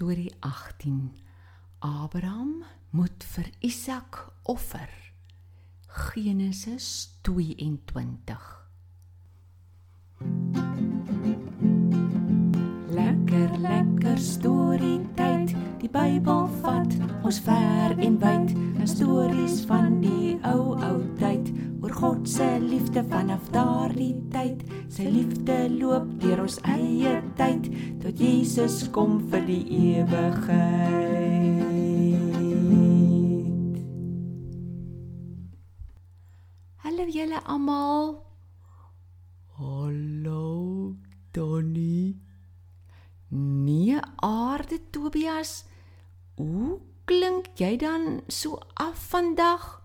Storie 18. Abraham moet vir Isak offer. Genesis 22. Lekker lekker storie tyd. Die Bybel vat ons ver en wyd. Stories van die ou ou tyd oor God se liefde vanaf daardie tyd. Sy liefde loop deur ons eie tyd tot Jesus kom vir die ewigheid. Hallo julle almal. Hallo, Donnie. Nee, aarde Tobias. Hoe klink jy dan so af vandag?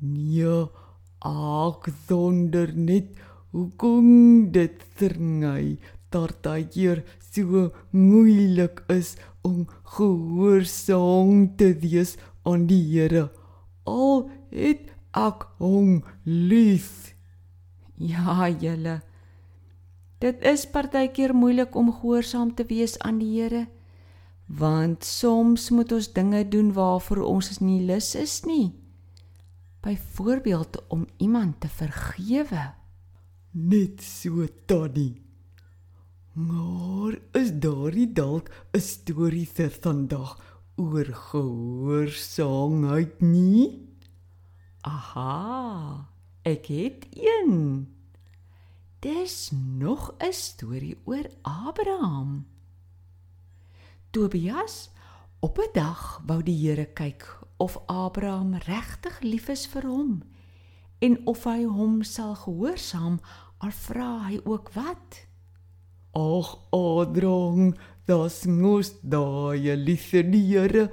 Nee, ek wonder net hoekom dit verny dat hier so moeilik is om gehoorsaam te wees aan die Here. Al het ek hom lief. Ja, julle. Dit is partykeer moeilik om gehoorsaam te wees aan die Here, want soms moet ons dinge doen waarvoor ons nie lus is nie. Byvoorbeeld om iemand te vergewe. Net so tannie. Maar is daar nie dalk 'n storie vir vandag oor gehoorsaamheid nie? Aha, ek het een. Dis nog 'n storie oor Abraham. Tobias, op 'n dag wou die Here kyk of Abraham regtig lief is vir hom en of hy hom sal gehoorsaam, al vra hy ook wat. Ag, Adrang, das mos daai liefde die Here.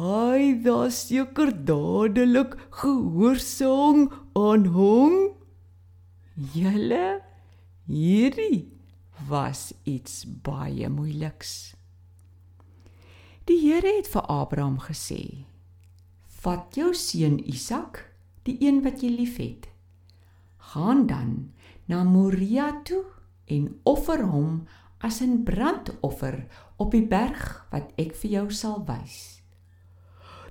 Hy was seker dadelik gehoorsaam aan hom. Julle hierdie was iets baie moeiliks. Die Here het vir Abraham gesê: "Vat jou seun Isak, die een wat jy liefhet. Gaan dan na Moria toe en offer hom as 'n brandoffer op die berg wat ek vir jou sal wys."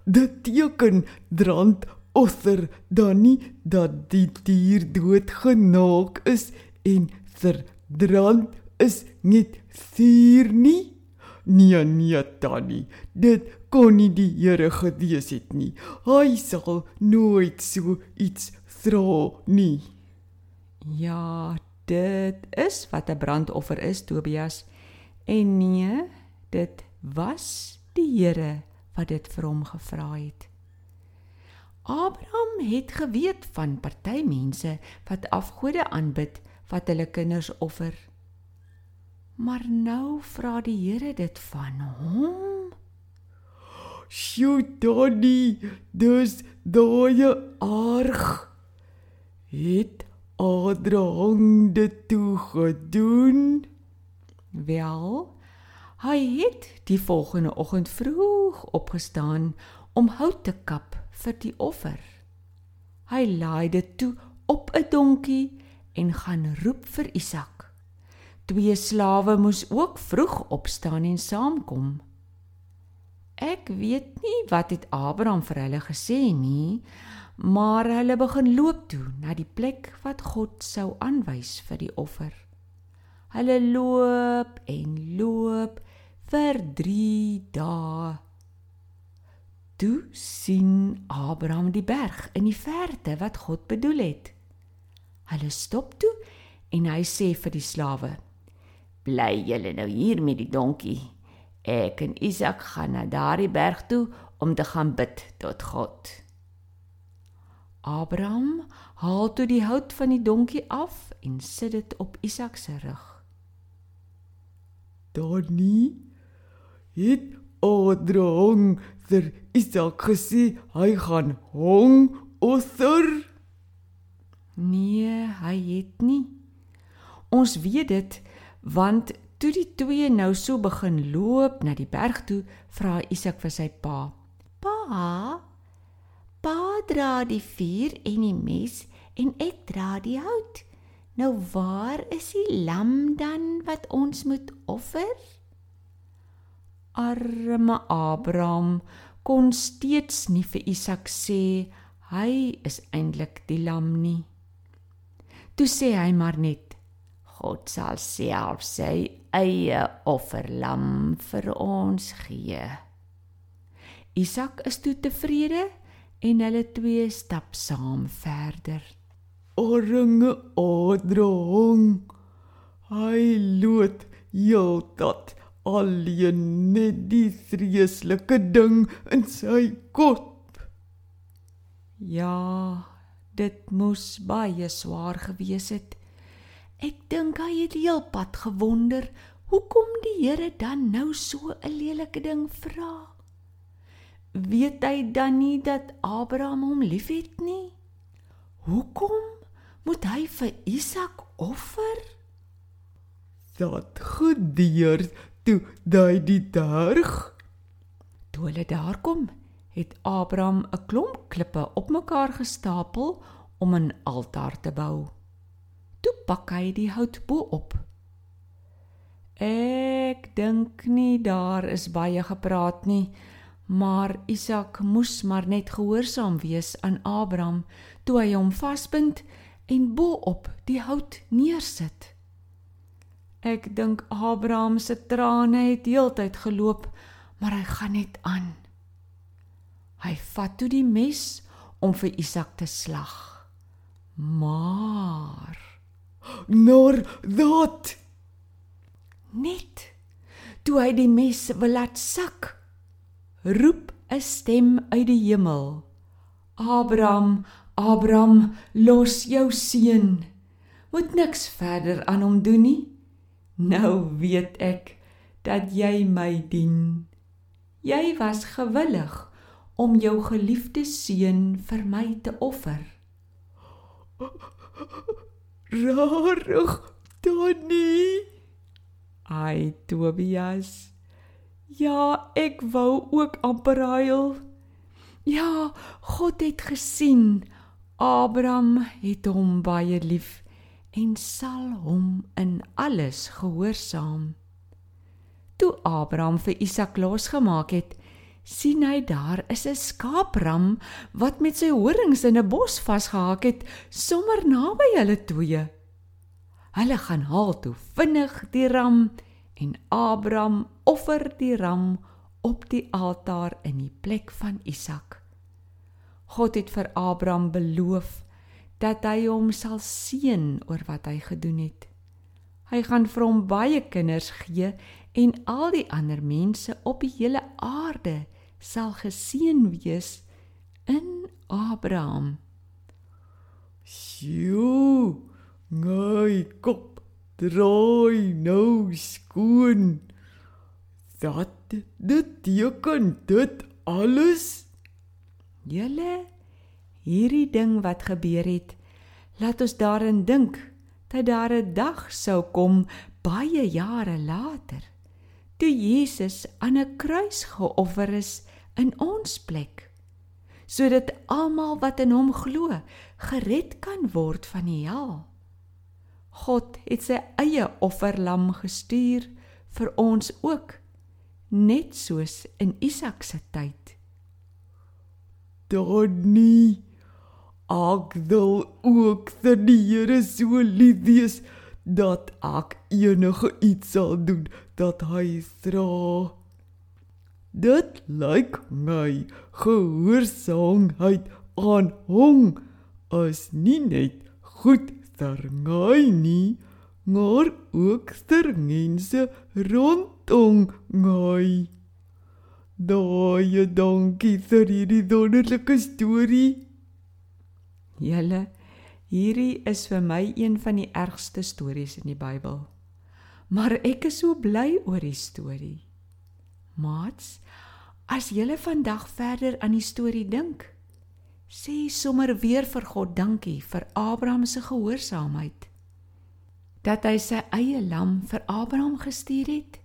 Dit teken drand offer dan nie dat die dier dood genaak is en verdrand is net vuur nie. Nee nee tannie, dit kon nie die Here gewees het nie. Hy sal nooit so iets vra nie. Ja, dit is wat 'n brandoffer is, Tobias. En nee, dit was die Here wat dit vir hom gevra het. Abraham het geweet van party mense wat afgode aanbid wat hulle kinders offer. Maar nou vra die Here dit van hom. Sjoe, Donnie, dis daai arg. Het Adrang dit toe gedoen? Wel, hy het die volgende oggend vroeg opgestaan om hout te kap vir die offer. Hy laai dit toe op 'n donkie en gaan roep vir Isak. Twee slawe moes ook vroeg opstaan en saamkom. Weet nie wat het Abraham vir hulle gesê nie, maar hulle begin loop toe na die plek wat God sou aanwys vir die offer. Hulle loop en loop vir 3 dae. Toe sien Abraham die berg in die verte wat God bedoel het. Hulle stop toe en hy sê vir die slawe: "Bly julle nou hier met die donkie. Ek en Isak gaan na daardie berg toe om te gaan bid tot God." Abraham haal toe die hout van die donkie af en sit dit op Isak se rug. Donnie het Adrang vir Isak gesê hy gaan hom offer. Nee, hy het nie. Ons weet dit want toe die twee nou so begin loop na die berg toe, vra Isak vir sy pa: "Pa, pa dra die vuur en die mes en ek dra die hout. Nou waar is die lam dan wat ons moet offer?" arme Abraham kon steeds nie vir Isak sê hy is eintlik die lam nie. Toe sê hy maar net God sal self sy eie offerlam vir ons gee. Isak is toe tevrede en hulle twee stap saam verder. Arme Abraham. Hy loot heeltyd alleen net die vreeslike ding in sy kop. Ja, dit moes baie swaar gewees het. Ek dink hy het heelpad gewonder hoekom die Here dan nou so 'n lelike ding vra. Weet hy dan nie dat Abraham hom liefhet nie? Hoekom moet hy vir Isak offer? Dat gebeur toe daai die berg. Toe hulle daar kom, het Abraham 'n klomp klippe op mekaar gestapel om 'n altaar te bou. Pak hy die hout bo op. Ek dink nie daar is baie gepraat nie, maar Isak moes maar net gehoorsaam wees aan Abraham toe hy hom vasbind en bo op die hout neersit. Ek dink Abraham se trane het heeltyd geloop, maar hy gaan net aan. Hy vat toe die mes om vir Isak te slag. Maar Nor dat net toe hy die mes wil laat sak, roep 'n stem uit die hemel: Abraham, Abraham, los jou seun. Moet niks verder aan hom doen nie. Nou weet ek dat jy my dien. Jy was gewillig om jou geliefde seun vir my te offer. Rarig Donnie. Ai Tobias. Ja, ek wou ook amper huil. Ja, God het gesien Abraham het hom baie lief en sal hom in alles gehoorsaam. Toe Abraham vir Isak losgemaak het, sien hy daar is 'n skaapram wat met sy horings in 'n bos vasgehak het, sommer naby hulle twee. Hulle gaan haal toe vinnig die ram en Abraham offer die ram op die altaar in die plek van Isak. God het vir Abraham beloof dat hy hom sal seën oor wat hy gedoen het. Hy gaan vir hom baie kinders gee en al die ander mense op die hele aarde sal geseën wees in Abraham. Sjoe, my kop draai nou skoon. Dat dit teken dit alles Julle hierdie ding wat gebeur het, laat ons daarin dink dat daar 'n dag sou kom baie jare later toe Jesus aan 'n kruis geoffer is in ons plek sodat almal wat in hom glo gered kan word van die hel. God het sy eie offerlam gestuur vir ons ook net soos in Isak se tyd. Donnie. Ek wil ook vir die Here so lief wees dat ek enige iets sal doen dat hy dra. Dit lyk my gehoorsaamheid aan hom is nie net goed vir my nie, maar ook vir mense rondom my. Daai dankie vir hierdie wonderlike storie. Julle, hierdie is vir my een van die ergste stories in die Bybel. Maar ek is so bly oor die storie. Maats, as julle vandag verder aan die storie dink, sê sommer weer vir God dankie vir Abraham se gehoorsaamheid. Dat hy sy eie lam vir Abraham gestuur het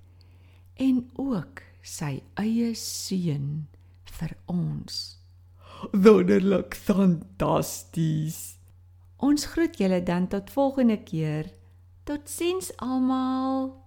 en ook sy eie seun vir ons. Wonderlik fantasties. Ons groet julle dan tot volgende keer. Totsiens almal.